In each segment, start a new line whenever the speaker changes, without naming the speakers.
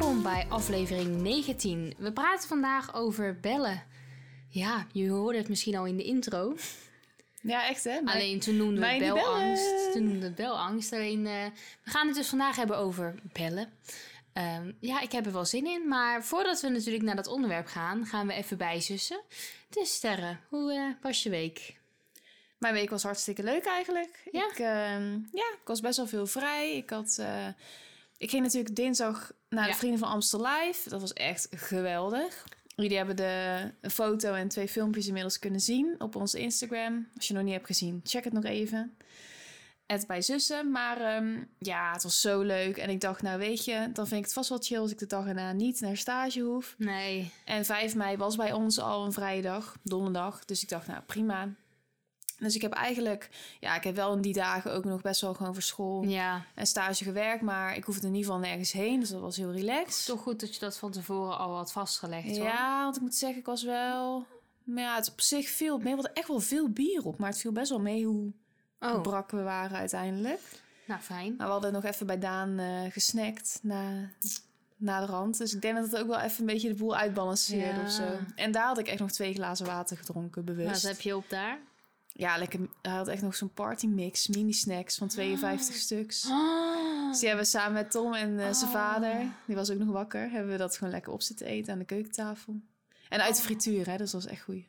Welkom bij aflevering 19. We praten vandaag over bellen. Ja, je hoorde het misschien al in de intro.
Ja, echt hè?
Alleen toen noemden we
mij
het belangst. Toen noemden we het belangst. Alleen, eh, we gaan het dus vandaag hebben over bellen. Ehm, ja, ik heb er wel zin in. Maar voordat we natuurlijk naar dat onderwerp gaan, gaan we even bijzussen. Dus Sterre, hoe eh, was je week?
Mijn week was hartstikke leuk eigenlijk.
Ja?
Ik, ehm, ja, ik was best wel veel vrij. Ik, had, eh, ik ging natuurlijk dinsdag naar de
Ja.
Vrienden van Amstel Live. Dat was echt geweldig. Jullie hebben de een foto en twee filmpjes inmiddels kunnen zien op onze Instagram. Als je het nog niet hebt gezien, check het nog even. Het bij zussen. Maar ehm, ja, het was zo leuk. En ik dacht, nou weet je, dan vind ik het vast wel chill als ik de dag erna niet naar stage hoef.
Nee.
En 5 mei was bij ons al een vrije dag, donderdag. Dus ik dacht, nou prima. Dus ik heb eigenlijk, ja, ik heb wel in die dagen ook nog best wel gewoon voor school
Ja,
en stage gewerkt. Maar ik hoefde in ieder geval nergens heen, dus dat was heel relaxed.
toch goed dat je dat van tevoren al had vastgelegd. hoor.
Ja, want ik moet zeggen, ik was wel... Maar ja, het op zich veel mee. Hadden echt wel veel bier op, maar het viel best wel mee hoe
Oh,
brak we waren uiteindelijk.
nou fijn.
Maar we hadden nog even bij Daan gesnackt na, na de rand. Dus ik denk dat het ook wel even een beetje de boel uitbalanceerde
Ja.
of zo. En daar had ik echt nog twee glazen water gedronken, bewust.
Nou, dat heb je op daar.
Ja, lekker. Hij had echt nog zo'n party mix, mini snacks van 52 stuks.
Oh.
Dus die hebben we samen met Tom en eh, zijn
Oh.
vader, die was ook nog wakker, hebben we dat gewoon lekker op zitten eten aan de keukentafel. En uit de frituur, hè, dus dat was echt goed.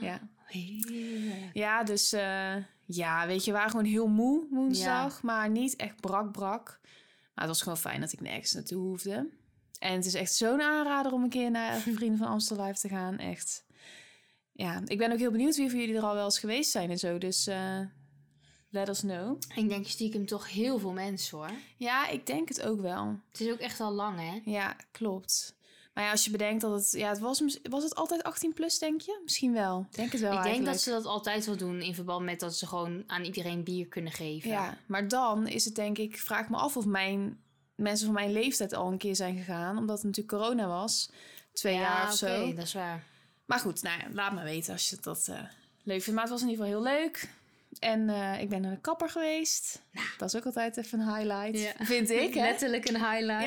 Ja.
Heerlijk.
ja, dus eh, ja, weet je, we waren gewoon heel moe woensdag, maar niet echt brak brak. Maar het was gewoon fijn dat ik nergens naartoe hoefde. En het is echt zo'n aanrader om een keer naar Vrienden van Amstel Live te gaan, echt. Ja, ik ben ook heel benieuwd wie van jullie er al wel eens geweest zijn en zo, dus eh, let us know.
Ik denk stiekem toch heel veel mensen hoor.
Ja, ik denk het ook wel.
Het is ook echt al lang hè.
Ja, klopt. Maar ja, als je bedenkt dat het... Ja, het was, was het altijd 18 plus, denk je? Misschien wel. Denk het wel
ik denk dat ze dat altijd wel doen in verband met dat ze gewoon aan iedereen bier kunnen geven.
Ja, maar dan is het denk ik... Ik vraag me af of mijn, mensen van mijn leeftijd al een keer zijn gegaan. Omdat het natuurlijk corona was. Twee
Ja,
jaar of zo.
oké, dat is waar.
Maar goed, nou ja, laat me weten als je dat eh, leuk vindt. Maar het was in ieder geval heel leuk. En eh, ik ben naar de kapper geweest. Dat is ook altijd even een highlight.
Ja.
Vind ik, hè?
Letterlijk een highlight.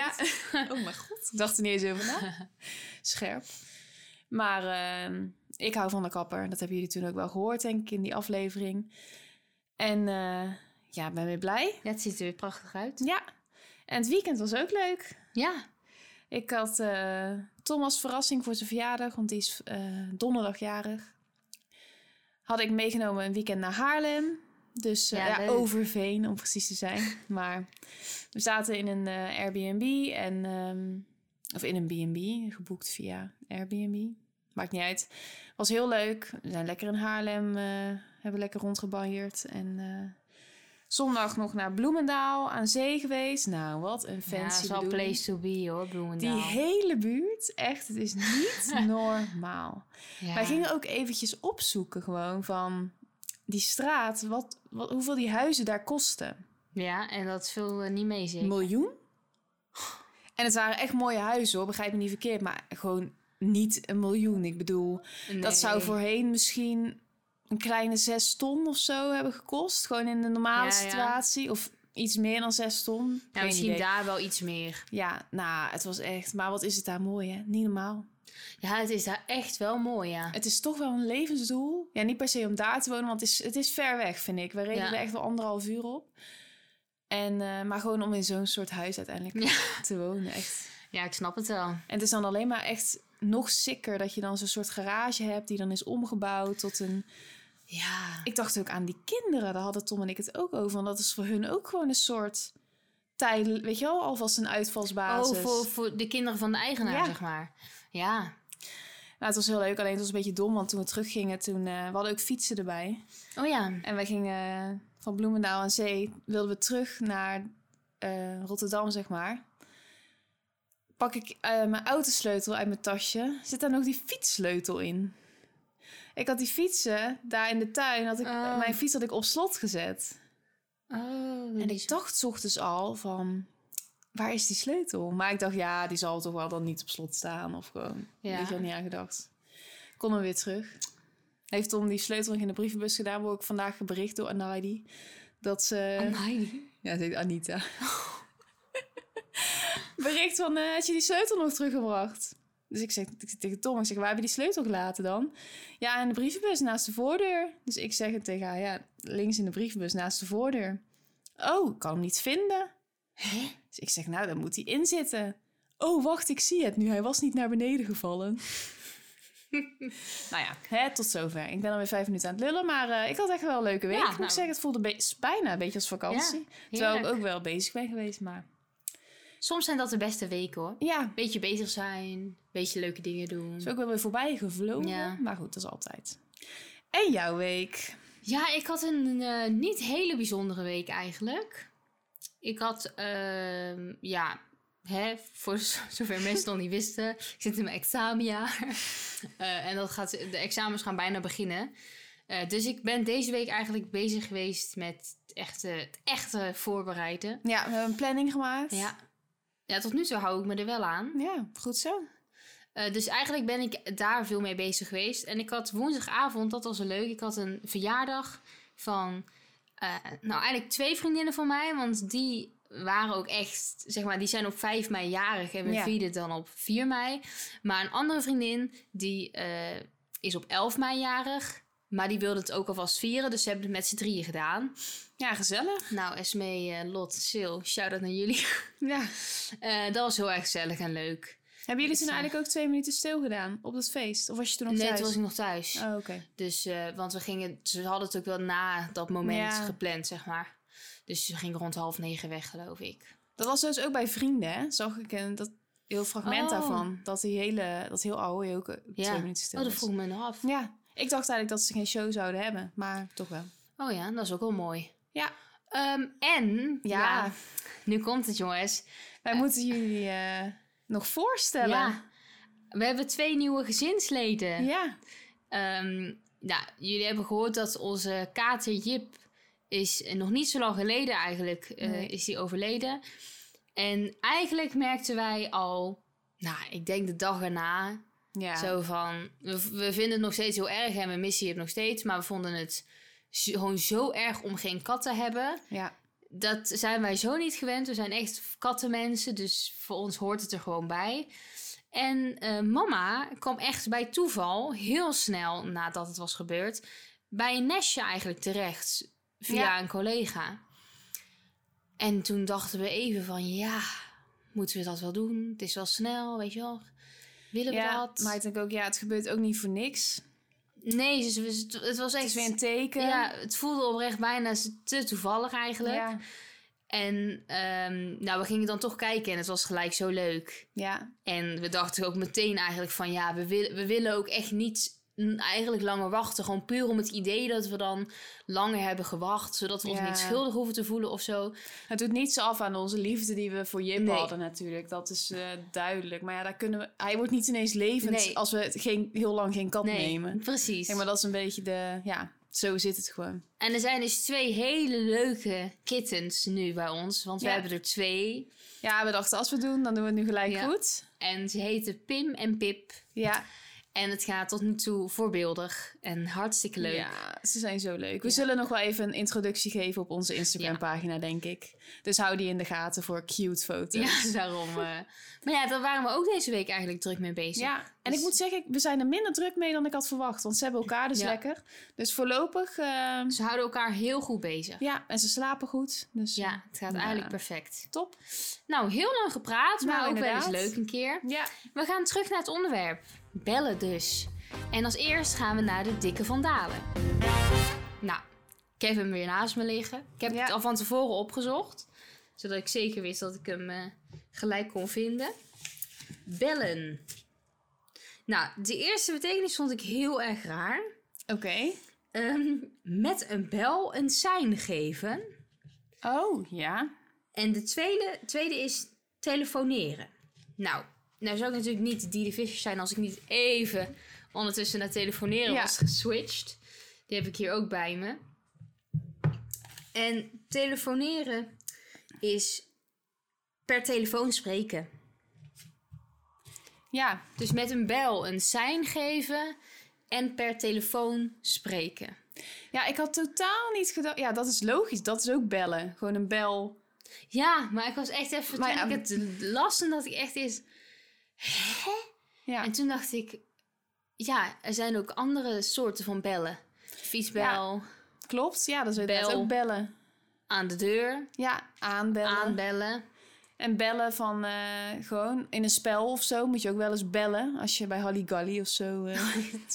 Ja. Oh mijn god. Ik dacht er niet eens over na. Scherp. Maar ehm, ik hou van de kapper. Dat hebben jullie toen ook wel gehoord, denk ik, in die aflevering. En eh, ja, ben weer blij.
Ja, het ziet er weer prachtig uit.
Ja. En het weekend was ook leuk.
Ja.
Ik had Tom als verrassing voor zijn verjaardag, want die is eh, donderdag jarig. Had ik meegenomen een weekend naar Haarlem. Dus eh,
Ja.
Overveen om precies te zijn. maar we zaten in een eh, Airbnb en ehm, of in een B&B, geboekt via Airbnb. Maakt niet uit. Was heel leuk. We zijn lekker in Haarlem, eh, hebben lekker rondgebanjerd en zondag nog naar Bloemendaal aan zee geweest. Nou, wat een
Ja,
fancy
het is wel
bedoeling.
place to be hoor, Bloemendaal.
Die hele buurt, echt, het is niet normaal.
Ja.
Wij gingen ook eventjes opzoeken gewoon van die straat, wat, wat, hoeveel die huizen daar kosten.
Ja, en dat viel niet mee
Een
zeker.
miljoen? En het waren echt mooie huizen hoor, begrijp me niet verkeerd, maar gewoon niet een miljoen. Ik bedoel, dat zou voorheen misschien een kleine zes ton of zo hebben gekost. Gewoon in de normale
Ja, ja.
situatie. Of iets meer dan zes ton.
Ja, misschien
idee.
daar wel iets meer.
Ja, nou, het was echt... Maar wat is het daar mooi, hè? Niet normaal.
Ja, het is daar echt wel mooi, ja.
Het is toch wel een levensdoel. Ja, niet per se om daar te wonen, want het is, het is ver weg, vind ik. We reden
Ja.
er echt wel anderhalf uur op. En, eh, maar gewoon om in zo'n soort huis uiteindelijk
Ja.
te wonen, echt.
Ja, ik snap het wel.
En het is dan alleen maar echt nog sicker dat je dan zo'n soort garage hebt... die dan is omgebouwd tot een...
Ja.
Ik dacht ook aan die kinderen, daar hadden Tom en ik het ook over. Want dat is voor hun ook gewoon een soort tijd, weet je wel, alvast een uitvalsbasis.
Oh, voor, voor de kinderen van de eigenaar,
Ja.
zeg maar. Ja.
Nou, het was heel leuk, alleen het was een beetje dom, want toen we teruggingen, toen eh, we hadden ook fietsen erbij.
Oh ja.
En wij gingen van Bloemendaal aan Zee, wilden we terug naar eh, Rotterdam, zeg maar. Pak ik eh, mijn autosleutel uit mijn tasje. Zit daar nog die fietssleutel in. Ik had die fietsen daar in de tuin. Had ik,
Oh.
Mijn fiets had ik op slot gezet.
Oh,
En ik dacht ochtends al van... Waar is die sleutel? Maar ik dacht, ja, die zal toch wel dan niet op slot staan. Of gewoon,
Ja.
je wel, niet aan gedacht. Kon hem weer terug. Heeft Tom die sleutel nog in de brievenbus gedaan. Word ik vandaag bericht door Anaidi. Dat ze...
Amai.
Ja, ze heet Anita. Bericht van, eh had je die sleutel nog teruggebracht? Dus ik zeg ik tegen Tom, ik zeg, waar heb je die sleutel gelaten dan? Ja, in de brievenbus naast de voordeur. Dus ik zeg het tegen haar, ja, links in de brievenbus naast de voordeur. Oh, ik kan hem niet vinden.
Hè?
Dus ik zeg, nou, dan moet hij in zitten. Oh, wacht, ik zie het nu. Hij was niet naar beneden gevallen. nou ja, hè, tot zover. Ik ben alweer vijf minuten aan het lullen, maar eh, ik had echt wel een leuke week.
Ja,
moet ik
nou.
zeggen, het voelde bijna een beetje als vakantie. Terwijl ik ook wel bezig ben geweest, maar...
Soms zijn dat de beste weken hoor.
Ja,
Beetje bezig zijn, beetje leuke dingen doen.
is ook wel weer voorbij gevlogen.
Ja.
Maar goed, dat is altijd. En jouw week?
Ja, ik had een eh, niet hele bijzondere week eigenlijk. Ik had, ehm, ja, hè, voor zover mensen nog niet wisten, ik zit in mijn examenjaar. Eh, en dat gaat, de examens gaan bijna beginnen. Eh, dus ik ben deze week eigenlijk bezig geweest met het echte, het echte voorbereiden.
Ja, we hebben een planning gemaakt.
Ja. Ja, tot nu toe hou ik me er wel aan.
Ja, goed zo.
Eh, dus eigenlijk ben ik daar veel mee bezig geweest. En ik had woensdagavond, dat was leuk. Ik had een verjaardag van, eh, nou eigenlijk twee vriendinnen van mij. Want die waren ook echt, zeg maar, die zijn op 5 mei jarig. En we
Ja.
vierden dan op 4 mei. Maar een andere vriendin, die eh, is op 11 mei jarig. Maar die wilde het ook alvast vieren. Dus ze hebben het met z'n drieën gedaan.
Ja, gezellig.
Nou, Esmee, eh, Lot, Sil, shout-out naar jullie.
Ja.
Eh, dat was heel erg gezellig en leuk.
Hebben jullie toen
Dus, eh,
eigenlijk ook twee minuten stil gedaan op dat feest? Of was je toen nog
nee,
thuis?
toen was ik nog thuis.
Oh, oké.
Dus, want we gingen, ze hadden het ook wel na dat moment
Ja.
gepland, zeg maar. Dus we gingen rond half negen weg, geloof ik.
Dat was dus ook bij vrienden, hè? Zag ik een dat heel fragment
Oh.
daarvan. Dat die hele, dat heel oude ook twee minuten stil
Oh, dat vroeg me nog af.
Ja, ik dacht eigenlijk dat ze geen show zouden hebben, maar toch wel.
Oh ja, dat is ook wel mooi.
Ja.
Ehm, en, ja.
Ja.
nu komt het, jongens.
Wij moeten jullie eh, nog voorstellen.
Ja, we hebben twee nieuwe gezinsleden.
Ja.
Ehm, nou, jullie hebben gehoord dat onze kater Jip is eh, nog niet zo lang geleden eigenlijk eh,
Nee.
is die overleden. En eigenlijk merkten wij al, nou, ik denk de dag erna,
Ja.
zo van, we, we vinden het nog steeds heel erg en we missen Jip nog steeds, maar we vonden het gewoon zo erg om geen kat te hebben.
Ja.
Dat zijn wij zo niet gewend. We zijn echt kattenmensen, dus voor ons hoort het er gewoon bij. En eh, mama kwam echt bij toeval, heel snel nadat het was gebeurd, bij een nestje eigenlijk terecht via
Ja.
een collega. En toen dachten we even van, ja, moeten we dat wel doen? Het is wel snel, weet je wel. Willen we
ja,
dat?
maar ik denk ook, ja, het gebeurt ook niet voor niks.
Nee, dus het, het was
Het
echt
is weer een teken.
Ja, het voelde oprecht bijna te toevallig eigenlijk.
Ja.
En ehm, nou, we gingen dan toch kijken en het was gelijk zo leuk.
Ja.
En we dachten ook meteen eigenlijk van ja, we, willen we willen ook echt niet eigenlijk langer wachten. Gewoon puur om het idee dat we dan langer hebben gewacht. Zodat we ons niet schuldig hoeven te voelen of zo.
Het doet niets af aan onze liefde die we voor Jip
Nee.
hadden natuurlijk. Dat is eh, duidelijk. Maar ja, daar kunnen we... Hij wordt niet ineens levend
Nee.
als we het geen, heel lang geen kat
Nee,
nemen.
precies.
Ja, maar dat is een beetje de... Ja, zo zit het gewoon.
En er zijn dus twee hele leuke kittens nu bij ons. Want we hebben er twee.
Ja, we dachten als we doen, dan doen we het nu gelijk
Ja.
goed.
En ze heten Pim en Pip.
Ja.
En het gaat tot nu toe voorbeeldig en hartstikke leuk.
Ja, ze zijn zo leuk. We
Ja.
zullen nog wel even een introductie geven op onze Instagram-pagina, denk ik. Dus hou die in de gaten voor cute foto's.
Ja, daarom. eh. Maar ja, daar waren we ook deze week eigenlijk druk mee bezig.
Ja, en
Dus-
ik moet zeggen, we zijn er minder druk mee dan ik had verwacht. Want ze hebben elkaar dus
Ja.
lekker. Dus voorlopig, eh,
Ze houden elkaar heel goed bezig.
ja, en ze slapen goed. Dus
Ja, het gaat
Ja.
eigenlijk perfect.
top.
Nou, heel lang gepraat, maar
Nou,
ook wel eens leuk een keer.
Ja,
We gaan terug naar het onderwerp. Bellen dus. En als eerst gaan we naar de dikke vandalen. Nou, ik heb hem weer naast me liggen. Ik heb
Ja.
het al van tevoren opgezocht. Zodat ik zeker wist dat ik hem eh, gelijk kon vinden. Bellen. Nou, de eerste betekenis vond ik heel erg raar.
oké.
Ehm, met een bel een sein geven.
Oh, ja.
En de tweede, tweede is telefoneren. Nou, nou zou ik natuurlijk niet die Fisher zijn als ik niet even ondertussen naar telefoneren
Ja.
was geswitcht. Die heb ik hier ook bij me. En telefoneren is per telefoon spreken.
Ja,
Dus met een bel een sein geven en per telefoon spreken.
ja, ik had totaal niet gedacht... Ja, dat is logisch. Dat is ook bellen. Gewoon een bel.
Ja, maar ik was echt even...
Maar
toen
ja,
ik het las en dat ik echt is...
Ja,
En toen dacht ik... Ja, er zijn ook andere soorten van bellen. Fietsbel,
klopt. Ja, dat is inderdaad
Bel.
ook bellen.
aan de deur,
Ja, aanbellen.
aanbellen.
En bellen van eh, gewoon in een spel of zo moet je ook wel eens bellen. Als je bij Halligalli of zo... eh,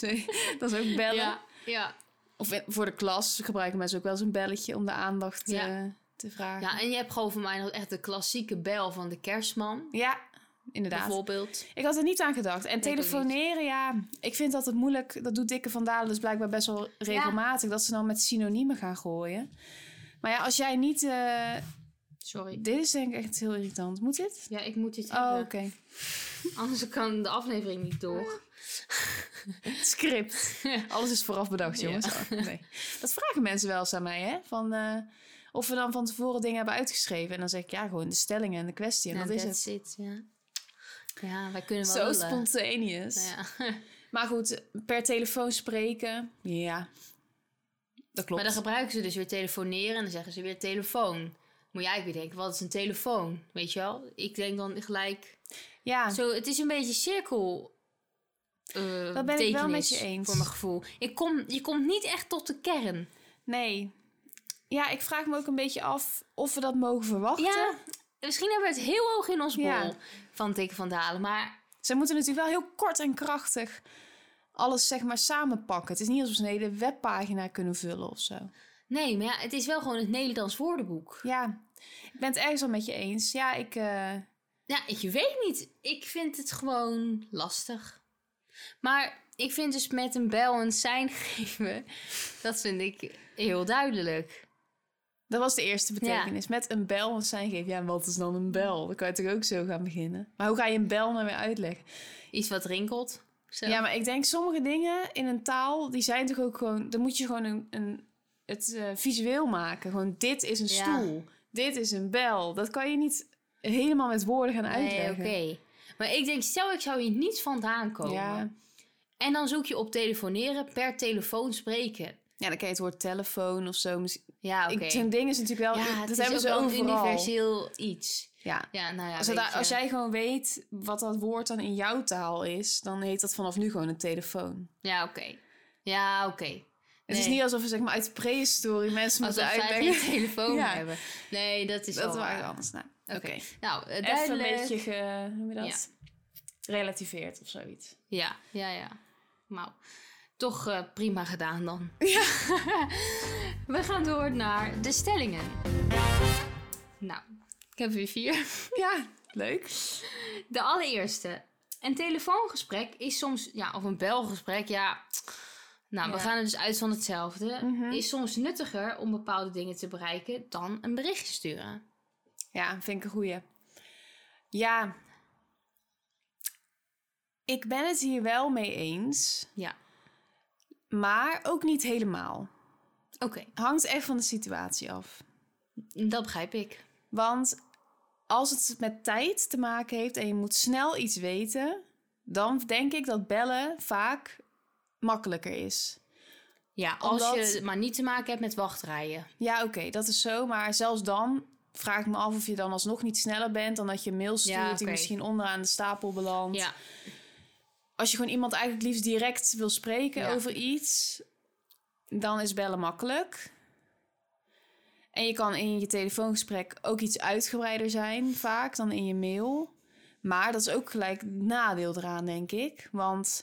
dat is ook bellen.
Ja, ja.
Of in- voor de klas gebruiken mensen ook wel eens een belletje om de aandacht
Ja.
eh, te vragen.
ja, en je hebt gewoon voor mij nog echt de klassieke bel van de kerstman.
Ja, inderdaad.
Bijvoorbeeld.
Ik had er niet aan gedacht. En telefoneren, ja, ik vind dat het moeilijk. Dat doet Dikke van Dalen dus blijkbaar best wel regelmatig. Dat ze dan met synoniemen gaan gooien. Maar ja, als jij niet... eh,
Sorry.
dit is denk ik echt heel irritant. Moet dit?
Ja, ik moet dit
Oh, oké.
Anders kan de aflevering niet door.
Script. Alles is vooraf bedacht,
Ja.
jongens. Oh, nee. Dat vragen mensen wel eens aan mij, hè? Van, eh, of we dan van tevoren dingen hebben uitgeschreven. En dan zeg ik, ja, gewoon de stellingen en de kwestie. En
Ja,
dat is het.
that's it, ja. Ja, wij kunnen wel
Zo
lullen.
spontaneous.
Ja.
Maar goed, per telefoon spreken, ja. Dat klopt.
Maar dan gebruiken ze dus weer telefoneren en dan zeggen ze weer telefoon. Moet jij weer denken, wat is een telefoon? Weet je wel? Ik denk dan gelijk...
ja,
Zo, het is een beetje cirkel... eh,
Dat ben ik wel met je eens.
Voor mijn gevoel. Ik kom, je komt niet echt tot de kern.
nee. Ja, ik vraag me ook een beetje af of we dat mogen verwachten.
Ja, misschien hebben we het heel hoog in ons bol
Ja.
van Dikke van Dalen. Maar
Ze moeten natuurlijk wel heel kort en krachtig alles zeg maar samenpakken. Het is niet alsof ze een hele webpagina kunnen vullen of zo.
nee, maar ja, het is wel gewoon het Nederlands woordenboek.
Ja, ik ben het ergens wel met je eens. Ja, ik... eh,
Ja, ik weet niet. Ik vind het gewoon lastig. Maar ik vind dus met een bel een sein geven, dat vind ik heel duidelijk.
Dat was de eerste betekenis. Met een bel een sein geven. Ja, wat is dan een bel? Dan kan je toch ook zo gaan beginnen. Maar hoe ga je een bel nou weer uitleggen?
Iets wat rinkelt. Zo.
Ja, maar ik denk sommige dingen in een taal, die zijn toch ook gewoon... Dan moet je gewoon een, een, het eh, visueel maken. Gewoon, dit is een
Ja.
stoel. Dit is een bel. Dat kan je niet helemaal met woorden gaan
nee,
uitleggen.
oké. Maar ik denk, stel ik zou hier niet vandaan komen.
Ja.
En dan zoek je op telefoneren, per telefoon spreken.
ja, dan ken je het woord telefoon of zo.
Ja, oké.
Zo'n ding is natuurlijk wel...
Ja,
dat
het
hebben
is
ze
ook
overal.
universeel iets.
Ja.
Ja, nou ja,
Als, jij gewoon weet wat dat woord dan in jouw taal is... dan heet dat vanaf nu gewoon een telefoon.
Ja, oké. Ja, oké.
Het is niet alsof we zeg maar uit de prehistorie mensen moeten
Alsof zij
uitleggen.
geen telefoon
Ja.
hebben. Nee, dat is
Dat
wel waar.
anders. Nou, oké.
Nou, eh,
Even
duidelijk.
een beetje, ge, hoe noem je dat? Relativeerd of zoiets.
Ja, ja, ja. Nou, toch eh, prima gedaan dan.
Ja.
We gaan door naar de stellingen. Nou, ik heb weer vier.
Ja, leuk.
De allereerste. Een telefoongesprek is soms, ja, of een belgesprek, ja. Nou, we gaan er dus uit van hetzelfde.
Mhm.
Is soms nuttiger om bepaalde dingen te bereiken dan een berichtje sturen.
Ja, vind ik een goeie. Ja. Ik ben het hier wel mee eens.
Ja.
Maar ook niet helemaal.
Oké,
Hangt echt van de situatie af.
dat begrijp ik.
Want als het met tijd te maken heeft en je moet snel iets weten, dan denk ik dat bellen vaak makkelijker is.
Ja, als
Omdat-
je maar niet te maken hebt met wachtrijen.
Ja, oké, dat is zo. Maar zelfs dan vraag ik me af of je dan alsnog niet sneller bent dan dat je mail stuurt
Ja,
die misschien onderaan de stapel belandt.
Ja,
Als je gewoon iemand eigenlijk liefst direct wil spreken
Ja.
over iets, dan is bellen makkelijk. En je kan in je telefoongesprek ook iets uitgebreider zijn, vaak dan in je mail. Maar dat is ook gelijk nadeel eraan, denk ik. Want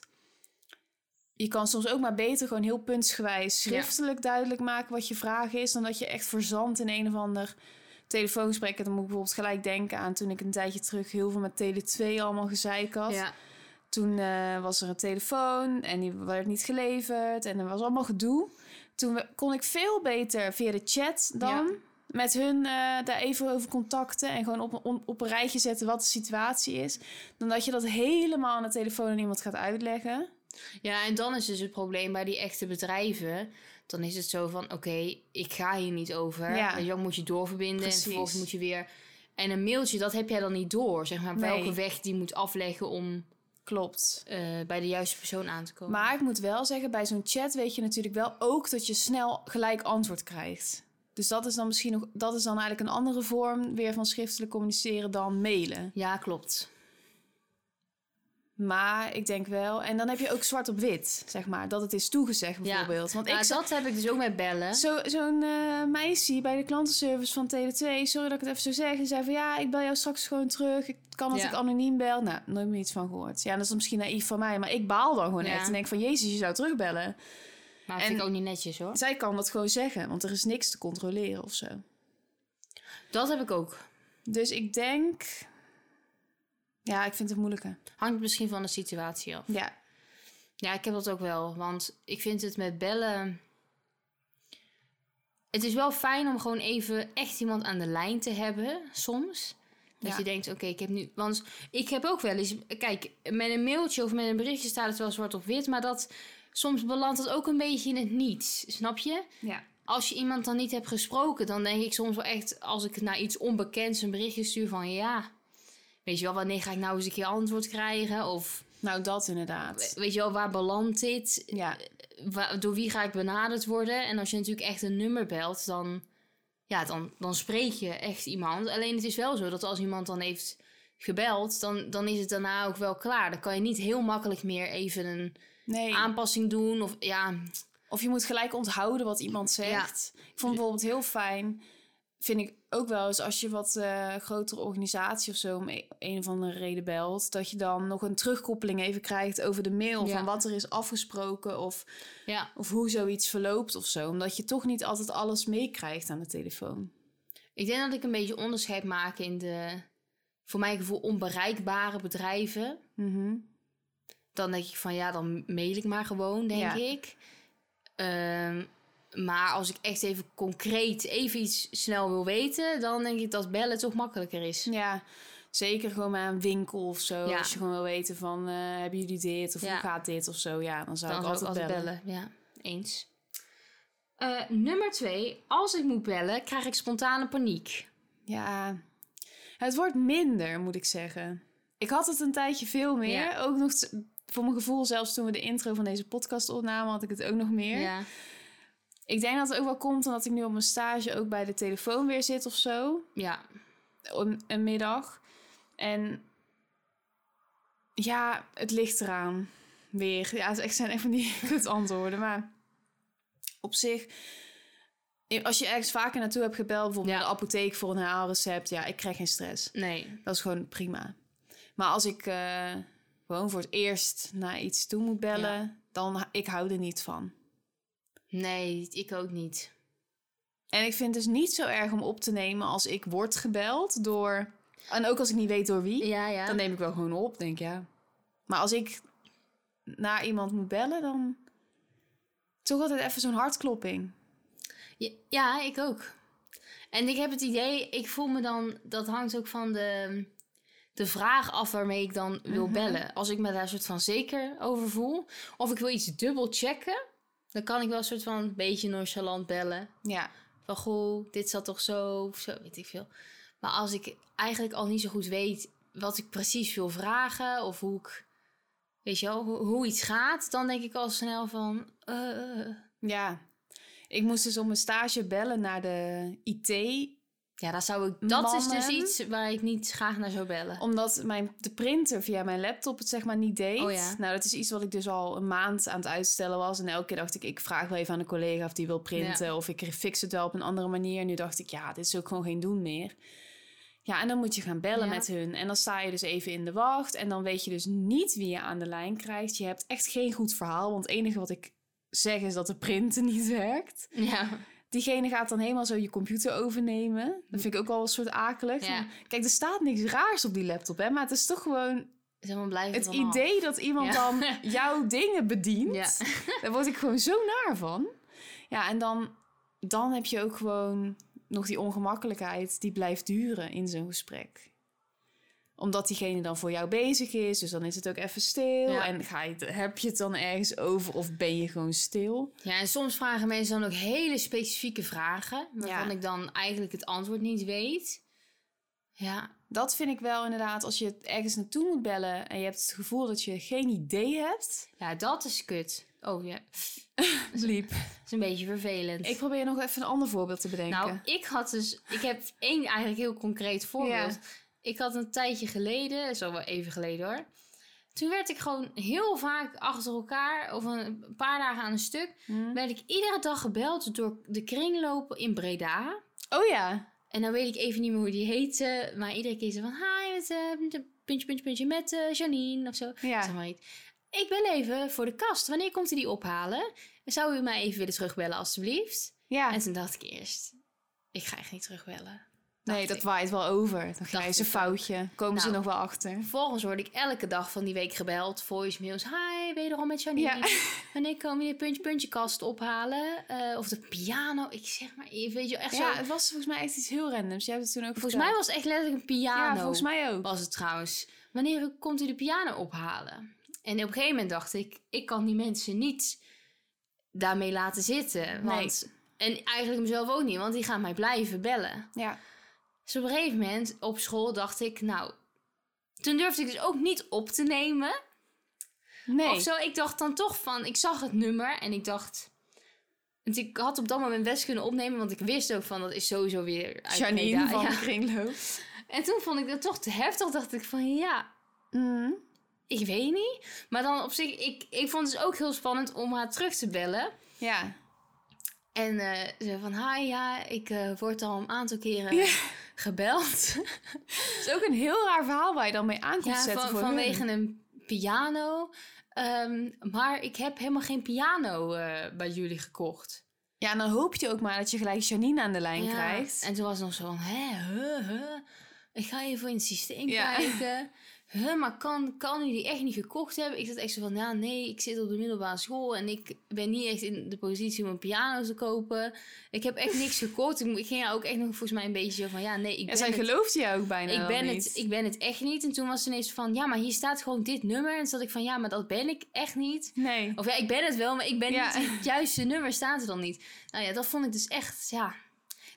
je kan soms ook maar beter gewoon heel puntsgewijs schriftelijk duidelijk maken wat je vraag is, dan dat je echt verzandt in een of ander telefoongesprek. En dan moet ik bijvoorbeeld gelijk denken aan toen ik een tijdje terug heel veel met Tele2 allemaal gezeik had.
ja.
Toen eh, was er een telefoon en die werd niet geleverd en er was allemaal gedoe. Toen we- kon ik veel beter via de chat dan
Ja.
met hun eh, daar even over contacten en gewoon op, op, op een rijtje zetten wat de situatie is, dan dat je dat helemaal aan de telefoon aan iemand gaat uitleggen.
Ja, en dan is dus het probleem bij die echte bedrijven. Dan is het zo van, oké, ik ga hier niet over.
Ja.
Wel, moet je doorverbinden
Precies.
en vervolgens moet je weer... En een mailtje, dat heb jij dan niet door. Zeg maar,
Nee.
welke weg die moet afleggen om
Klopt.
eh, bij de juiste persoon aan te komen.
Maar ik moet wel zeggen, bij zo'n chat weet je natuurlijk wel ook dat je snel gelijk antwoord krijgt. Dus dat is dan misschien nog, dat is dan eigenlijk een andere vorm weer van schriftelijk communiceren dan mailen.
Ja, klopt.
Maar ik denk wel, en dan heb je ook zwart op wit, zeg maar, dat het is toegezegd bijvoorbeeld. Want
Ja,
ik
dat heb ik dus ook met bellen.
zo, zo'n eh, meisje bij de klantenservice van Tele2, sorry dat ik het even zo zeg, die zei van ja, ik bel jou straks gewoon terug. Ik kan dat
Ja.
ik anoniem bel. Nou, nooit meer iets van gehoord. Ja, dat is misschien naïef van mij, maar ik baal dan gewoon
Ja.
echt en denk van jezus, je zou terugbellen.
Maar dat
en-
vind ik ook niet netjes hoor.
Zij kan dat gewoon zeggen, want er is niks te controleren of zo.
Dat heb ik ook.
Dus ik denk... Ja, ik vind het moeilijker.
Hangt misschien van de situatie af.
Ja,
Ja, ik heb dat ook wel. Want ik vind het met bellen. Het is wel fijn om gewoon even echt iemand aan de lijn te hebben, soms. Dat
Ja.
je denkt, oké, ik heb nu... Want ik heb ook wel eens... Kijk, met een mailtje of met een berichtje staat het wel zwart op wit. Maar dat, soms belandt het ook een beetje in het niets. Snap je?
ja.
Als je iemand dan niet hebt gesproken, dan denk ik soms wel echt... Als ik naar iets onbekends een berichtje stuur van... Ja, weet je wel, wanneer ga ik nou eens een keer antwoord krijgen? Of
Nou, dat inderdaad.
weet je wel, waar belandt dit?
Ja,
Wa- door wie ga ik benaderd worden? En als je natuurlijk echt een nummer belt, dan, ja, dan, dan spreek je echt iemand. Alleen het is wel zo dat als iemand dan heeft gebeld, dan, dan is het daarna ook wel klaar. Dan kan je niet heel makkelijk meer even een
nee.
aanpassing doen. Of ja,
Of je moet gelijk onthouden wat iemand zegt. Ik vond bijvoorbeeld heel fijn, vind ik ook wel eens als je wat eh, grotere organisatie of zo om e- een of andere reden belt, dat je dan nog een terugkoppeling even krijgt over de mail
Ja.
van wat er is afgesproken of,
ja.
of hoe zoiets verloopt of zo. Omdat je toch niet altijd alles meekrijgt aan de telefoon.
Ik denk dat ik een beetje onderscheid maak in de, voor mijn gevoel, onbereikbare bedrijven.
Mhm.
dan denk ik van ja, dan mail ik maar gewoon, denk
Ja.
ik. Ehm, maar als ik echt even concreet even iets snel wil weten, dan denk ik dat bellen toch makkelijker is.
Ja, zeker gewoon met een winkel of zo.
Ja.
Als je gewoon wil weten van, eh, hebben jullie dit of
Ja.
hoe gaat dit of zo. Ja, dan zou
dan
ik altijd
altijd
bellen.
bellen. Ja, eens. Eh, nummer twee, als ik moet bellen, krijg ik spontane paniek.
Ja, het wordt minder, moet ik zeggen. Ik had het een tijdje veel meer.
Ja.
Ook nog, voor mijn gevoel, zelfs toen we de intro van deze podcast opnamen, had ik het ook nog meer.
Ja.
Ik denk dat het ook wel komt omdat ik nu op mijn stage ook bij de telefoon weer zit of zo.
Ja.
Een, een middag. En ja, het ligt eraan. Weer. Ja, het zijn echt van die kut antwoorden. Maar op zich, als je ergens vaker naartoe hebt gebeld, bijvoorbeeld
Ja.
de apotheek voor een haalrecept, ja, ik krijg geen stress.
Nee.
Dat is gewoon prima. Maar als ik eh, gewoon voor het eerst naar iets toe moet bellen, dan ik hou er niet van.
Nee, ik ook niet.
En ik vind het dus niet zo erg om op te nemen als ik word gebeld door. En ook als ik niet weet door wie,
Ja, ja.
dan neem ik wel gewoon op, denk ik ja. Maar als ik naar iemand moet bellen, dan toch altijd even zo'n hartklopping.
Ja, ja, ik ook. En ik heb het idee, ik voel me dan, dat hangt ook van de, de vraag af waarmee ik dan wil
Mhm.
bellen. Als ik me daar soort van zeker over voel, of ik wil iets dubbel checken, dan kan ik wel een soort van een beetje nonchalant bellen.
Ja,
Van goh, dit zat toch zo, of zo, weet ik veel. Maar als ik eigenlijk al niet zo goed weet wat ik precies wil vragen, of hoe ik, weet je wel, hoe, hoe iets gaat, dan denk ik al snel van, eh,
ja. Ik moest dus op mijn stage bellen naar de IT
Ja, dat zou ik. Dat is dus iets waar ik niet graag naar zou bellen.
Omdat mijn, de printer via mijn laptop het zeg maar niet deed.
Oh ja.
Nou, dat is iets wat ik dus al een maand aan het uitstellen was. En elke keer dacht ik, ik vraag wel even aan een collega of die wil printen. Of ik fix het wel op een andere manier. Nu dacht ik, ja, dit is ook gewoon geen doen meer. Ja, en dan moet je gaan bellen
Ja.
met hun. En dan sta je dus even in de wacht. En dan weet je dus niet wie je aan de lijn krijgt. Je hebt echt geen goed verhaal. Want het enige wat ik zeg is dat de printer niet werkt.
Ja.
Diegene gaat dan helemaal zo je computer overnemen. Dat vind ik ook wel een soort akelig.
Ja.
Kijk, er staat niks raars op die laptop, hè? Maar het is toch gewoon het idee dat iemand
Ja.
dan jouw dingen bedient.
Ja.
Daar word ik gewoon zo naar van. Ja, en dan, dan heb je ook gewoon nog die ongemakkelijkheid die blijft duren in zo'n gesprek. Omdat diegene dan voor jou bezig is, dus dan is het ook even stil.
Ja.
En ga je, het- heb je het dan ergens over of ben je gewoon stil?
Ja, en soms vragen mensen dan ook hele specifieke vragen, waarvan
Ja.
ik dan eigenlijk het antwoord niet weet. Ja,
Dat vind ik wel inderdaad, als je ergens naartoe moet bellen en je hebt het gevoel dat je geen idee hebt.
ja dat is kut. Oh ja,
Liep.
dat is een beetje vervelend.
Ik probeer nog even een ander voorbeeld te bedenken.
nou, ik had dus, ik heb één eigenlijk heel concreet voorbeeld.
Ja.
Ik had een tijdje geleden, al wel even geleden hoor. Toen werd ik gewoon heel vaak achter elkaar, of een paar dagen aan een stuk,
Hm?
werd ik iedere dag gebeld door de kringlopen in Breda.
Oh ja.
En dan weet ik even niet meer hoe die heette. Maar iedere keer zo van... Hi, met, eh, puntje, puntje, puntje, met eh, Janine of zo.
Ja.
Zeg maar niet. Ik bel even voor de kast. Wanneer komt u die ophalen? Zou u mij even willen terugbellen, alstublieft?
Ja.
En toen dacht ik eerst... Ik ga echt niet terugbellen.
Nee, dat
ik.
waait wel over. Dan je
ik.
foutje. Komen ze
Nou.
nog wel achter.
Vervolgens word ik elke dag van die week gebeld. Voicemails. Hi, wederom met Janine.
Ja.
Wanneer kom je puntje, puntje kast ophalen? Eh, of de piano. Ik zeg maar even, weet je echt
Ja,
zo...
het was volgens mij echt iets heel randoms. Jij hebt het toen ook
Volgens
verteld.
mij was het echt letterlijk een piano.
Ja, volgens mij ook.
was het trouwens. Wanneer komt u de piano ophalen? En op een gegeven moment dacht ik, ik kan die mensen niet daarmee laten zitten. Want, En eigenlijk mezelf ook niet, want die gaan mij blijven bellen.
Ja.
Dus op een gegeven moment op school dacht ik, nou... Toen durfde ik dus ook niet op te nemen.
Nee.
Of zo, ik dacht dan toch van, ik zag het nummer en ik dacht... Want ik had op dat moment best kunnen opnemen, want ik wist ook van, dat is sowieso weer uit
Janine
Breda.
van
Ja.
kringloop.
En toen vond ik dat toch te heftig, dacht ik van, ja,
Mhm.
Ik weet niet. Maar dan op zich, ik, ik vond het dus ook heel spannend om haar terug te bellen.
Ja.
En eh ze van, hi, ja, ik eh, word al een aantal keren
Ja.
Gebeld.
Het is ook een heel raar verhaal waar je dan mee aan komt
ja,
zetten
van,
voor
vanwege
hun.
een piano. Ehm, maar ik heb helemaal geen piano eh, bij jullie gekocht.
Ja, en dan hoop je ook maar dat je gelijk Janine aan de lijn
Ja,
krijgt.
En toen was het nog zo van, hè, huh, huh. Ik ga even in het systeem
Ja.
kijken. Huh, maar kan, kan u die echt niet gekocht hebben? Ik zat echt zo van, ja, nee, ik zit op de middelbare school... en ik ben niet echt in de positie om een piano te kopen. Ik heb echt niks gekocht. Ik, ging haar ook echt nog volgens mij een beetje zo van, ja, nee, ik
En
ben
zij
het,
geloofde jou ook bijna
ik ben,
niet.
het, ik ben het echt niet. En toen was ze ineens van, ja, maar hier staat gewoon dit nummer. En toen zat ik van, ja, maar dat ben ik echt niet.
Nee.
Of ja, ik ben het wel, maar ik ben
Ja.
niet het juiste nummer staat er dan niet. Nou ja, dat vond ik dus echt, ja.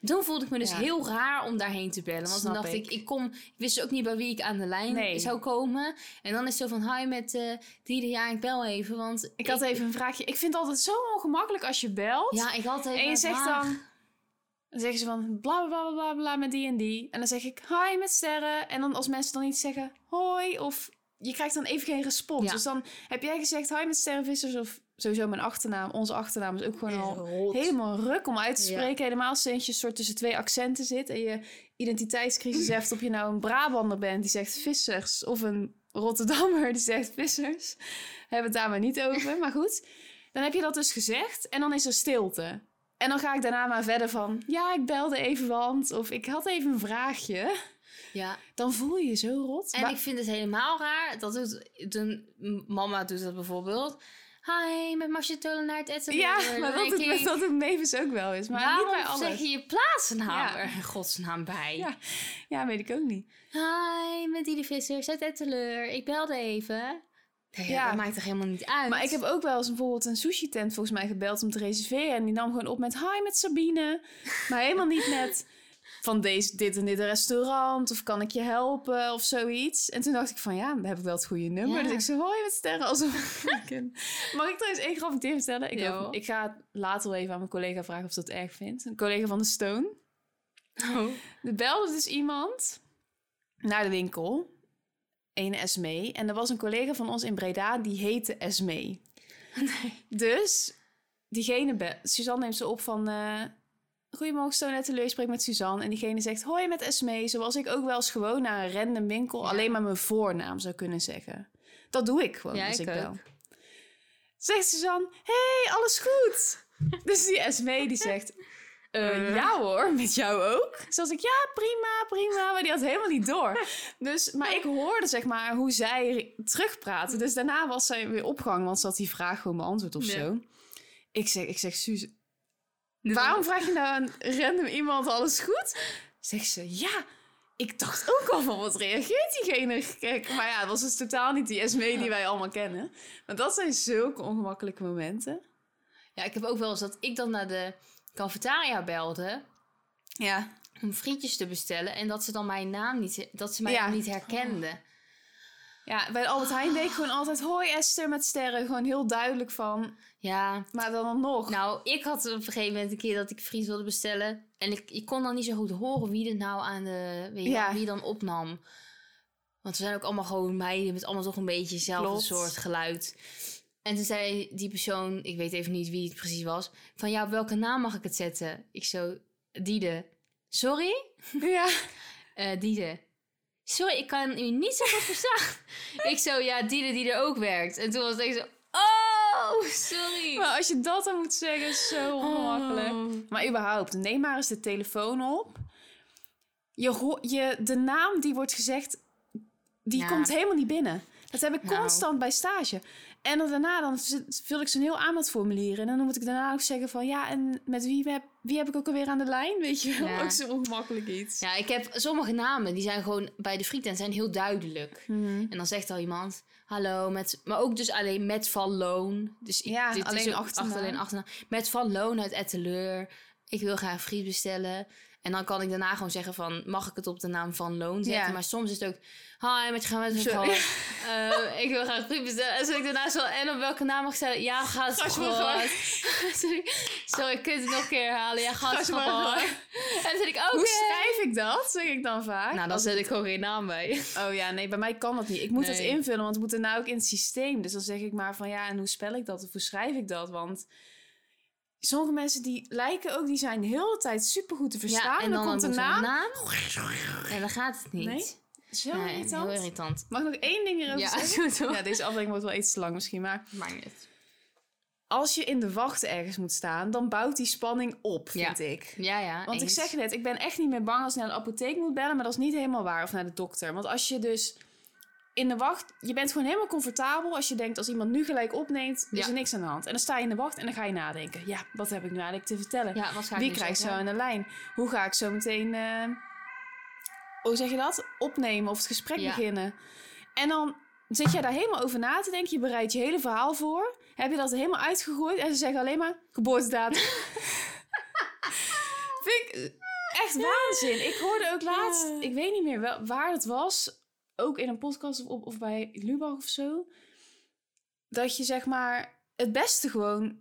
Toen voelde ik me dus
Ja.
heel raar om daarheen te bellen. Want
Snap
toen dacht ik.
ik.
ik, kom, ik wist ook niet bij wie ik aan de lijn
Nee.
zou komen. En dan is het zo van, hi met eh die, ja, ik bel even, want...
Ik had even een vraagje. Ik vind het altijd zo ongemakkelijk als je belt.
Ja, ik had even
en je zegt
vraag.
dan... Dan zeggen ze van bla bla bla bla bla met die en die. En dan zeg ik hi met sterren. En dan als mensen dan niet zeggen hoi of... Je krijgt dan even geen respons.
Ja.
Dus dan heb jij gezegd hi met sterrenvissers of sowieso mijn achternaam. Onze achternaam is ook gewoon al
Rot.
helemaal ruk om uit te
Ja.
spreken. Helemaal sinds je soort tussen twee accenten zit. En je identiteitscrisis heeft of je nou een Brabander bent die zegt vissers. Of een Rotterdammer die zegt vissers. We hebben het daar maar niet over. Maar goed, dan heb je dat dus gezegd. En dan is er stilte. En dan ga ik daarna maar verder van... Ja, ik belde even want... Of ik had even een vraagje.
Ja,
Dan voel je je zo rot.
en
Maar-
ik vind het helemaal raar. Dat doet, toen, mama doet dat bijvoorbeeld. Hi, met Marcia het eten.
ja, maar dat het, dat het Mavis ook wel is. Maar
Waarom
niet bij alles.
zeg je je plaatsnaam er in godsnaam bij?
Ja. Ja, weet ik ook niet.
Hi, met die Vissers uit Etteleur. Ik belde even. Nee, ja, dat maakt toch helemaal niet uit?
Maar ik heb ook wel eens bijvoorbeeld een sushi-tent volgens mij gebeld om te reserveren. En die nam gewoon op met hi met Sabine. Maar helemaal niet met van deze, dit en dit restaurant. Of kan ik je helpen of zoiets. En toen dacht ik van ja, dan heb ik wel het goede nummer.
Ja.
Dus ik zei hoi met sterren. Alsof ik een- Mag ik trouwens één grappig ding vertellen? Ik, hoop- ik ga later wel even aan mijn collega vragen of ze dat erg vindt. Een collega van de Stone.
Oh.
Er belde dus iemand naar de winkel. Een Esmee. En er was een collega van ons in Breda, die heette Esmee. Dus diegene, Suzanne neemt ze op van... eh Goedemorgen, Stonette Teleur, ik spreek met Suzanne. En diegene zegt, hoi met Esmee. Zoals ik ook wel eens gewoon naar een random winkel...
Ja.
alleen maar mijn voornaam zou kunnen zeggen. Dat doe ik gewoon
Ja,
als
ik
ik, bel. Zegt Suzanne, hey, alles goed? dus die Esmee die zegt... Eh. ja hoor, met jou ook. Zoals ik, ja, prima, prima. Maar die had helemaal niet door. Dus, maar ik hoorde zeg maar hoe zij terugpraten. Dus daarna was zij weer opgehangen, want ze had die vraag gewoon beantwoord of zo. Ik zeg, ik zeg, Suus, Waarom vraag je nou aan random iemand alles goed? Zegt ze, ja, ik dacht ook al van wat reageert diegene gek. Maar ja, het was dus totaal niet die Esme die wij allemaal kennen. Maar dat zijn zulke ongemakkelijke momenten.
Ja, ik heb ook wel eens dat ik dan naar de cafetaria belde
Ja.
om frietjes te bestellen en dat ze dan mijn naam niet, dat ze mij
Ja.
niet herkenden.
Ja, bij Albert Heijn deed ik gewoon altijd hoi Esther met sterren. Gewoon heel duidelijk van,
Ja,
maar dan nog.
nou, ik had op een gegeven moment een keer dat ik friet wilde bestellen en ik, ik kon dan niet zo goed horen wie er nou aan de, weet je, wel,
Ja.
wie dan opnam. Want we zijn ook allemaal gewoon meiden met allemaal toch een beetje hetzelfde
Klopt.
soort geluid. En toen zei die persoon, ik weet even niet wie het precies was, van ja, op welke naam mag ik het zetten? Ik zo, Diede. Sorry?
Ja.
Eh Diede. Sorry, ik kan u niet zo goed verstaan. ik zo, ja, Diede die er ook werkt. En toen was ik zo, oh, sorry.
Maar als je dat dan moet zeggen, is zo ongemakkelijk.
Oh.
Maar überhaupt, neem maar eens de telefoon op. Je, je, de naam die wordt gezegd, die
Ja.
komt helemaal niet binnen. Dat heb ik
Nou.
constant bij stage. En dan daarna dan vul ik zo'n heel aanbodformulier. En dan moet ik daarna ook zeggen van... Ja, en met wie heb, wie heb ik ook alweer aan de lijn? Weet je wel?
Ja.
Ook zo ongemakkelijk iets.
Ja, ik heb sommige namen, die zijn gewoon bij de frieten zijn heel duidelijk.
Mhm.
En dan zegt al iemand, hallo, met, maar ook dus alleen met Van Loon. Dus ik,
Ja,
dit
alleen
is ook
achternaam.
achter- alleen achternaam. Met Van Loon uit Etteleur. Ik wil graag friet bestellen. En dan kan ik daarna gewoon zeggen van, mag ik het op de naam Van Loon zetten?
Ja.
Maar soms is het ook, hi, met gaan met eh, ik wil graag friet bestellen. En zet ik daarna zo, en op welke naam mag ik zeggen? Ja, gaat gewoon. sorry, sorry, kun je het nog een keer herhalen? Ja, gaat gewoon. En dan zet ik, oké.
Hoe schrijf ik dat? Zeg ik dan vaak.
Nou, dan zet ik gewoon geen naam bij.
Oh ja, nee, bij mij kan dat niet. Ik moet het
Nee.
invullen, want het moet daarna ook in het systeem. Dus dan zeg ik maar van ja, en hoe spel ik dat? Of hoe schrijf ik dat? Want sommige mensen die lijken ook, die zijn de hele tijd supergoed te verstaan. en dan, komt
er
naam.
een En dan gaat het niet.
Nee? Zo
Nee,
irritant.
heel irritant.
Mag ik nog één ding hierover
Ja,
zeggen? Ja, deze aflevering wordt wel iets te lang misschien, maar
Maakt niet.
als je in de wacht ergens moet staan, dan bouwt die spanning op, vind ik.
Ja, ja.
Want ik zeg net, ik ben echt niet meer bang als ik naar de apotheek moet bellen, maar dat is niet helemaal waar, of naar de dokter. Want als je dus in de wacht, je bent gewoon helemaal comfortabel als je denkt, als iemand nu gelijk opneemt, is
Ja.
er niks aan de hand. En dan sta je in de wacht en dan ga je nadenken. Ja, wat heb ik nu eigenlijk te vertellen?
Ja, wat ga ik
Wie krijgt zo aan de lijn? Hoe ga ik zo meteen, eh, hoe zeg je dat? Opnemen of het gesprek
Ja.
beginnen. En dan zit jij daar helemaal over na te denken. Je bereidt je hele verhaal voor. Heb je dat helemaal uitgegooid en ze zeggen alleen maar geboortedatum. Vind ik echt waanzin. Ik hoorde ook laatst, ik weet niet meer wel, waar het was. Ook in een podcast of, of bij Lubach of zo. Dat je zeg maar het beste gewoon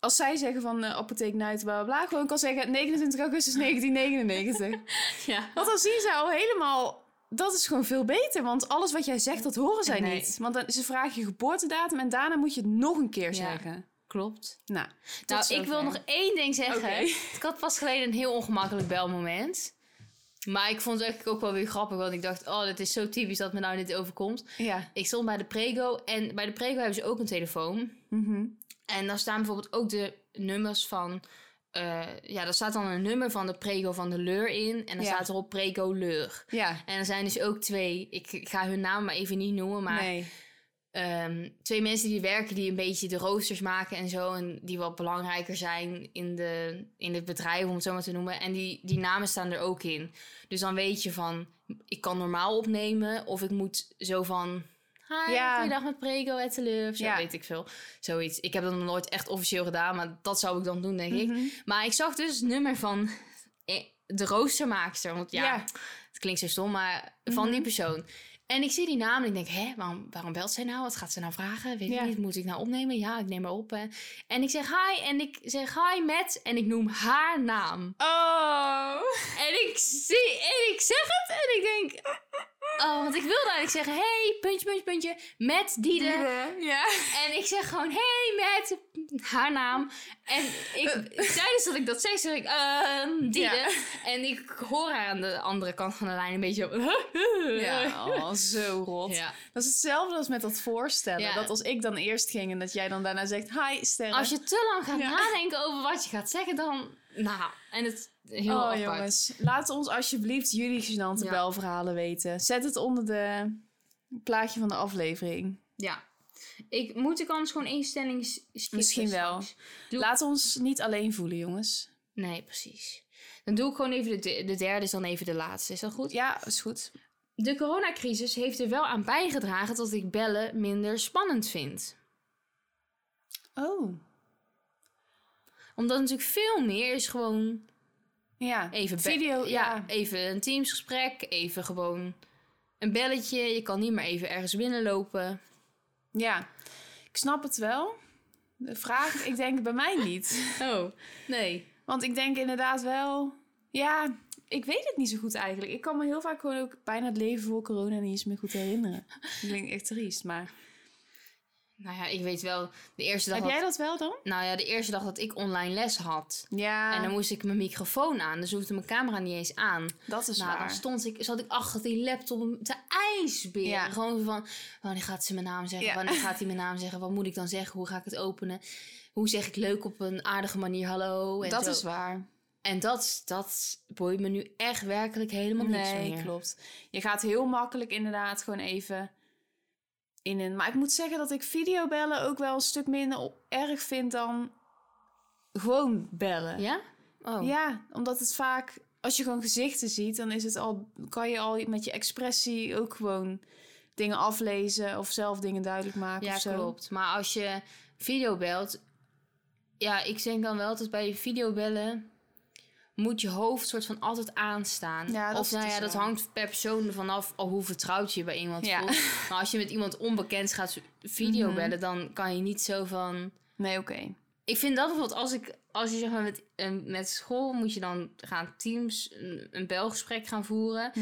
als zij zeggen van eh, apotheek Nuit, bla bla bla, gewoon kan zeggen 29 augustus 1999.
Ja.
Want dan zien zij al helemaal, dat is gewoon veel beter. Want alles wat jij zegt, dat horen zij
Nee.
niet. Want dan, ze vragen je geboortedatum en daarna moet je het nog een keer
Ja.
zeggen.
Klopt.
Nou,
Nou, ik wil nog één ding zeggen. Ik had pas geleden een heel ongemakkelijk belmoment. Maar ik vond het eigenlijk ook wel weer grappig. Want ik dacht, oh, dit is zo typisch dat me nou dit overkomt.
Ja.
Ik stond bij de Prego. En bij de Prego hebben ze ook een telefoon.
Mhm.
En daar staan bijvoorbeeld ook de nummers van... eh, ja, daar staat dan een nummer van de Prego van de Leur in. En dan
Ja.
staat erop Prego Leur.
Ja.
En er zijn dus ook twee... Ik, ik ga hun naam maar even niet noemen, maar...
nee.
Ehm, twee mensen die werken, die een beetje de roosters maken en zo. En die wat belangrijker zijn in, de, in het bedrijf, om het zo maar te noemen. En die, die namen staan er ook in. Dus dan weet je van, ik kan normaal opnemen. Of ik moet zo van, hi,
Ja.
goeiedag met Prego, Etteleur. Of zo,
Ja.
weet ik veel. Zoiets. Ik heb dat nog nooit echt officieel gedaan, maar dat zou ik dan doen, denk ik.
Mhm.
Maar ik zag dus het nummer van eh, de roostermaakster. Want ja,
Ja.
het klinkt zo stom, maar van
Mhm.
die persoon. En ik zie die naam en ik denk, hè, waarom, waarom belt zij nou? Wat gaat ze nou vragen? Weet
Ja.
ik niet. Moet ik nou opnemen? Ja, ik neem maar op. hè. En ik zeg hi en ik zeg hi met en ik noem haar naam.
Oh.
En ik zie en ik zeg het en ik denk, oh, want ik wilde eigenlijk zeggen, hey, puntje, puntje, puntje, met Diede.
Ja.
En ik zeg gewoon, hey, met haar naam. En ik, tijdens dat ik dat zeg, zeg ik, ehm, Diede.
Ja.
En ik hoor haar aan de andere kant van de lijn een beetje...
Ja, oh, zo rot.
Ja.
Dat is hetzelfde als met dat voorstellen.
Ja.
Dat als ik dan eerst ging en dat jij dan daarna zegt... Hi, Sterren.
Als je te lang gaat nadenken over wat je gaat zeggen, dan... Nou, en het heel
oh
apart.
jongens, laat ons alsjeblieft jullie gênante
Ja.
belverhalen weten. Zet het onder de plaatje van de aflevering.
Ja. Ik, moet ik anders gewoon één stelling skippen
Misschien wel.
Doe-
Laat ons niet alleen voelen, jongens.
Nee, precies. Dan doe ik gewoon even de, de de derde, is dan even de laatste. Is dat goed?
Ja, is goed.
De coronacrisis heeft er wel aan bijgedragen dat ik bellen minder spannend vind.
Oh.
Omdat natuurlijk veel meer is gewoon
Ja.
even
Video,
ja,
ja.
even een teamsgesprek, even gewoon een belletje. Je kan niet meer even ergens binnenlopen.
Ja. Ik snap het wel. De vraag, ik denk bij mij niet.
Oh, nee.
Want ik denk inderdaad wel... Ja, ik weet het niet zo goed eigenlijk. Ik kan me heel vaak gewoon ook bijna het leven voor corona niet eens meer goed herinneren. Dat klinkt echt triest, maar...
Nou ja, ik weet wel, de eerste dag
Heb
dat,
jij dat wel dan?
Nou ja, de eerste dag dat ik online les had.
Ja,
En dan moest ik mijn microfoon aan, dus hoefde mijn camera niet eens aan.
dat is
nou,
waar.
dan stond ik, zat ik achter die laptop te ijsberen.
Ja.
Gewoon van, wanneer gaat ze mijn naam zeggen?
Ja.
Wanneer gaat hij mijn naam zeggen? Wat moet ik dan zeggen? Hoe ga ik het openen? Hoe zeg ik leuk op een aardige manier hallo? En
dat
zo.
is waar.
En dat, dat boeit me nu echt werkelijk helemaal niks
Nee,
meer.
klopt. Je gaat heel makkelijk inderdaad gewoon even in een... Maar ik moet zeggen dat ik videobellen ook wel een stuk minder erg vind dan gewoon bellen.
Ja? Oh.
Ja, omdat het vaak... Als je gewoon gezichten ziet, dan is het al, kan je al met je expressie ook gewoon dingen aflezen of zelf dingen duidelijk maken
Ja,
of zo.
klopt. Maar als je video belt... Ja, ik denk dan wel dat bij videobellen... moet je hoofd soort van altijd aanstaan.
Ja, dat
of nou
dus
ja, dat hangt per persoon ervan af... al hoe vertrouwd je bij iemand
Ja.
voelt. Maar als je met iemand onbekend gaat videobellen... dan kan je niet zo van...
Nee, oké.
Ik vind dat bijvoorbeeld als ik... Als je zeg maar met, met school moet je dan gaan teams... een, een belgesprek gaan voeren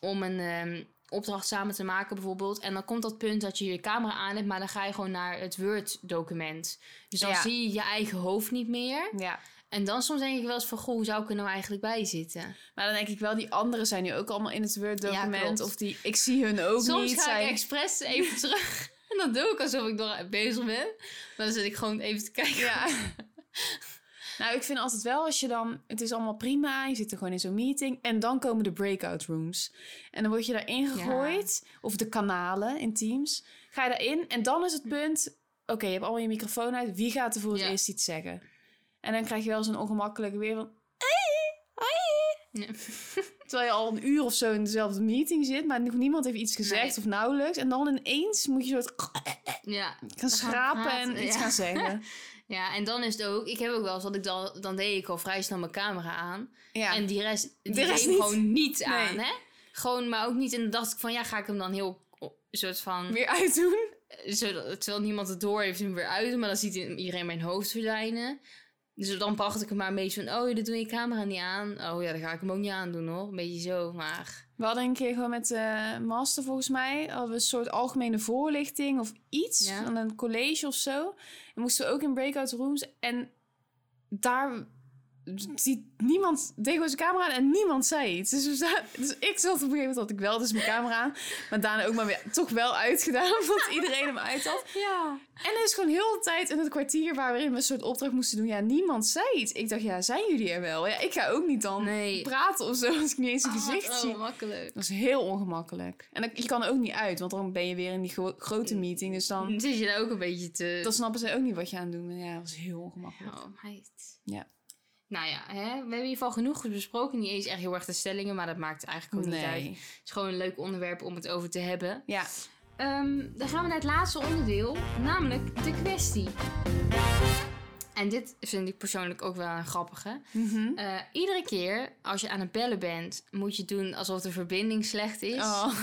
om een ehm, opdracht samen te maken bijvoorbeeld. En dan komt dat punt dat je je camera aan hebt, maar dan ga je gewoon naar het Word-document. Dus dan
Ja.
zie je je eigen hoofd niet meer.
Ja.
En dan soms denk ik wel eens van, goh, hoe zou ik er nou eigenlijk bij zitten?
Maar dan denk ik wel, die anderen zijn nu ook allemaal in het Word-document. of die, ik zie hun ook
soms
niet.
ga
zijn...
ik expres even terug. En dan doe ik alsof ik nog bezig ben. Maar dan zit ik gewoon even te kijken.
Ja. nou, ik vind altijd wel als je dan... Het is allemaal prima, je zit er gewoon in zo'n meeting... en dan komen de breakout rooms. En dan word je daarin gegooid. Of de kanalen in Teams. Ga je daarin en dan is het punt... Oké, je hebt allemaal je microfoon uit. Wie gaat er voor het eerst iets zeggen? En dan krijg je wel zo'n ongemakkelijke weer van...
Ja.
Terwijl je al een uur of zo in dezelfde meeting zit... maar nog niemand heeft iets gezegd
Nee.
of nauwelijks. En dan ineens moet je soort
Ja.
gaan schrapen en iets
ja.
gaan zeggen.
ja, en dan is het ook... Ik heb ook wel eens dat ik dan... Dan deed ik al vrij snel mijn camera aan.
Ja.
En die rest, die
De rest niet.
gewoon niet
Nee.
aan, hè? Gewoon, maar ook niet. En dan dacht ik van, ja, ga ik hem dan heel soort van...
Weer uitdoen.
Zodat, terwijl niemand het door heeft, hem weer uit. Maar dan ziet iedereen mijn hoofd verdwijnen. Dus dan bracht ik hem maar een beetje van... Oh, dat doe je camera niet aan. Oh ja, dan ga ik hem ook niet aandoen, hoor. Een beetje zo, maar...
We hadden een keer gewoon met de master volgens mij... hadden we een soort algemene voorlichting of iets.
Ja.
Van een college of zo. En moesten we ook in breakout rooms. En daar... ziet niemand deed gewoon zijn camera aan en niemand zei iets. Dus, dus ik zat op een gegeven moment had ik wel dus mijn camera aan. Maar daarna ook maar weer toch wel uitgedaan. Omdat iedereen hem uit had.
Ja.
En er is gewoon heel de tijd in het kwartier waarin we een soort opdracht moesten doen. Ja, niemand zei iets. Ik dacht, ja, zijn jullie er wel? Ja, ik ga ook niet dan
Nee.
praten of zo als ik niet eens een gezicht zie.
Oh, makkelijk.
Dat is heel ongemakkelijk. En dan- je kan er ook niet uit, want dan ben je weer in die gro- grote meeting. Dus dan,
Dan zit je daar ook een beetje te...
dan snappen ze ook niet wat je aan het doen bent. Ja, dat is heel ongemakkelijk.
Oh, meid.
Ja.
Nou ja, hè? we hebben in ieder geval genoeg besproken. Niet eens echt heel erg de stellingen, maar dat maakt eigenlijk ook niet uit. Het is gewoon een leuk onderwerp om het over te hebben.
Ja.
Ehm, dan gaan we naar het laatste onderdeel, namelijk de kwestie. En dit vind ik persoonlijk ook wel een grappige.
Mhm.
Eh, iedere keer als je aan het bellen bent, moet je doen alsof de verbinding slecht is.
Oh.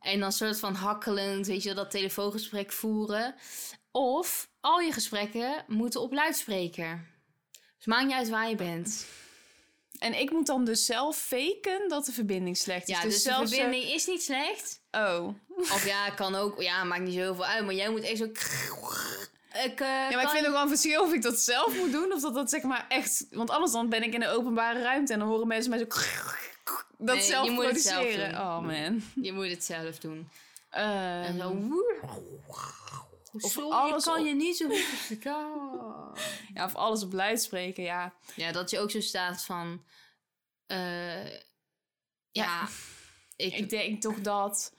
En dan soort van hakkelend, weet je wel, dat telefoongesprek voeren. Of al je gesprekken moeten op luidspreker. Dus maakt niet uit waar je bent.
En ik moet dan dus zelf faken dat de verbinding slecht is.
Ja, dus, de
zelfs zo-
verbinding is niet slecht.
Oh.
Of ja, kan ook. Ja, maakt niet zo heel veel uit. Maar jij moet echt zo... Ik, eh,
Ja, maar ik vind ook wel een verschil of ik dat zelf moet doen. Of dat dat zeg maar echt... Want anders dan ben ik in een openbare ruimte. En dan horen mensen mij zo... Dat
Nee,
zelf
je moet het zelf
produceren.
doen.
oh man.
Je moet het zelf doen.
Ehm,
En zo...
Of
Sorry,
alles
kan
op-
je niet zo goed.
Ja, of alles op luid spreken, ja.
Ja, dat je ook zo staat van... eh, ja, ik,
Ik denk toch dat.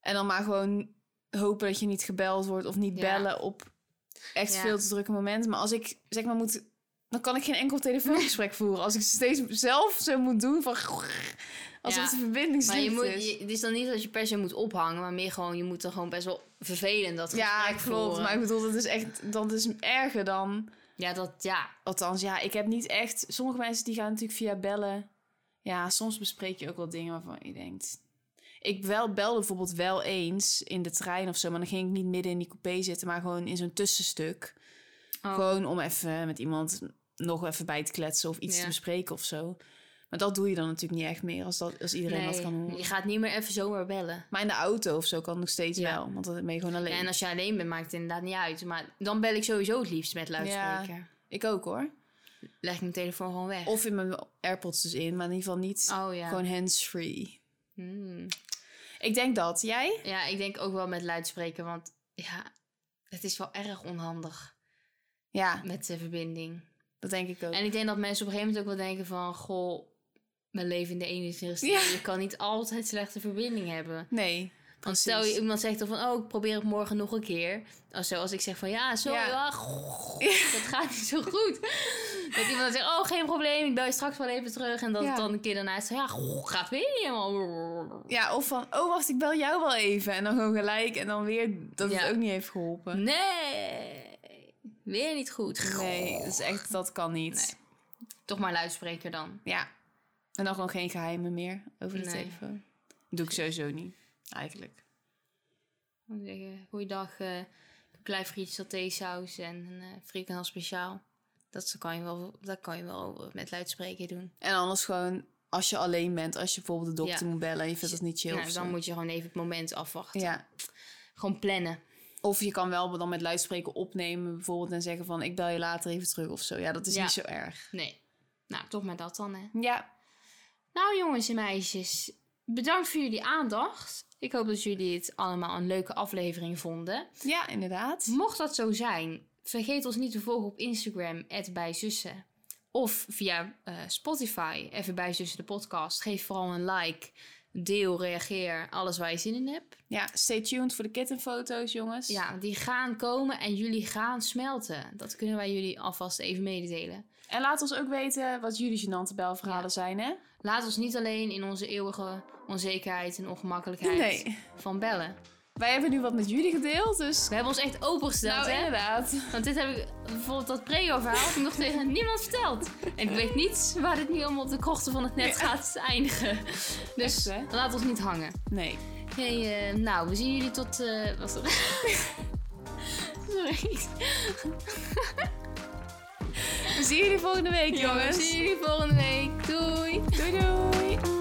En dan maar gewoon hopen dat je niet gebeld wordt of niet
Ja.
bellen op echt
Ja.
veel te drukke momenten. Maar als ik zeg maar moet dan kan ik geen enkel telefoongesprek voeren. Als ik steeds zelf zo moet doen van... Alsof
Ja,
de verbinding
Maar je moet, je, het is dan niet dat je per se moet ophangen, maar meer gewoon, je moet dan gewoon best wel vervelend dat
Ja,
gesprek
klopt.
voeren.
Maar ik bedoel, dat is echt... Dat is erger dan...
Ja, dat, ja.
Althans, ja, ik heb niet echt... Sommige mensen die gaan natuurlijk via bellen. Ja, soms bespreek je ook wel dingen waarvan je denkt... Ik wel belde bijvoorbeeld wel eens in de trein of zo... maar dan ging ik niet midden in die coupé zitten... maar gewoon in zo'n tussenstuk.
Oh.
Gewoon om even met iemand nog even bij te kletsen... of iets
Ja.
te bespreken of zo. Maar dat doe je dan natuurlijk niet echt meer... als, dat, als iedereen dat kan horen.
je gaat niet meer even zomaar bellen.
Maar in de auto of zo kan nog steeds
Ja.
wel. Want dan ben je gewoon alleen.
Ja, en als je alleen bent, maakt het inderdaad niet uit. Maar dan bel ik sowieso het liefst met luidspreker.
Ik ook hoor.
Leg ik mijn telefoon gewoon weg.
Of in mijn AirPods dus in, maar in ieder geval niet
oh ja.
gewoon hands-free.
Hmm.
Ik denk dat. Jij?
Ja, ik denk ook wel met luidspreker, want ja, het is wel erg onhandig
Ja,
met de verbinding.
dat denk ik ook.
En ik denk dat mensen op een gegeven moment ook wel denken van, goh, we leven in de 21ste
Ja.
eeuw. Je kan niet altijd slechte verbinding hebben.
Nee,
Want stel je iemand zegt dan van, oh, ik probeer het morgen nog een keer. Als, zo, als ik zeg van, ja,
ja.
goh, dat gaat niet zo goed. Dat iemand dan zegt, oh, geen probleem, ik bel je straks wel even terug. En dat
Ja.
het dan een keer daarna is, ja, goh, gaat weer niet helemaal.
Ja, of van, oh wacht, ik bel jou wel even. En dan gewoon gelijk en dan weer dat
Ja.
het ook niet heeft geholpen.
Nee, weer niet goed.
Nee, dat is echt, dat kan niet.
Nee. Toch maar luidspreker dan.
Ja. En dan gewoon geen geheimen meer over de
Nee.
telefoon. doe ik sowieso niet, eigenlijk.
Zeggen, goeiedag, eh klein frietje satésaus en een uh, frikandel speciaal. Dat kan, je wel, dat kan je wel met luidspreker doen.
En anders gewoon, als je alleen bent, als je bijvoorbeeld de dokter
Ja.
moet bellen en je vindt dat niet chill
Ja,
of zo.
dan moet je gewoon even het moment afwachten.
Ja.
Gewoon plannen.
Of je kan wel dan met luidspreker opnemen bijvoorbeeld en zeggen van ik bel je later even terug of zo. Ja, dat is
Ja.
niet zo erg.
Nee. Nou, toch maar dat dan, hè.
Ja,
Nou, jongens en meisjes. Bedankt voor jullie aandacht. Ik hoop dat jullie het allemaal een leuke aflevering vonden.
ja inderdaad.
Mocht dat zo zijn, vergeet ons niet te volgen op Instagram, @bijzussen. Of via eh, Spotify, even bijzussen de podcast. Geef vooral een like, deel, reageer, alles waar je zin in hebt.
Ja, stay tuned voor de kittenfoto's jongens.
Ja, die gaan komen en jullie gaan smelten. Dat kunnen wij jullie alvast even mededelen.
En laat ons ook weten wat jullie gênante belverhalen
Ja.
zijn hè.
Laat ons niet alleen in onze eeuwige onzekerheid en ongemakkelijkheid
Nee.
van bellen.
Wij hebben nu wat met jullie gedeeld, dus...
We hebben ons echt opengesteld,
Nou,
hè?
inderdaad.
Want dit heb ik, bijvoorbeeld dat heb ik nog tegen niemand verteld. En ik weet niet waar dit nu allemaal op de krochten van het net gaat eindigen. Dus
Echt,
laat ons niet hangen.
Nee.
Hey, eh, nou, we zien jullie tot... eh wat Sorry.
We zien jullie volgende week
Ja,
jongens.
we zien jullie volgende week. Doei!
Doei doei.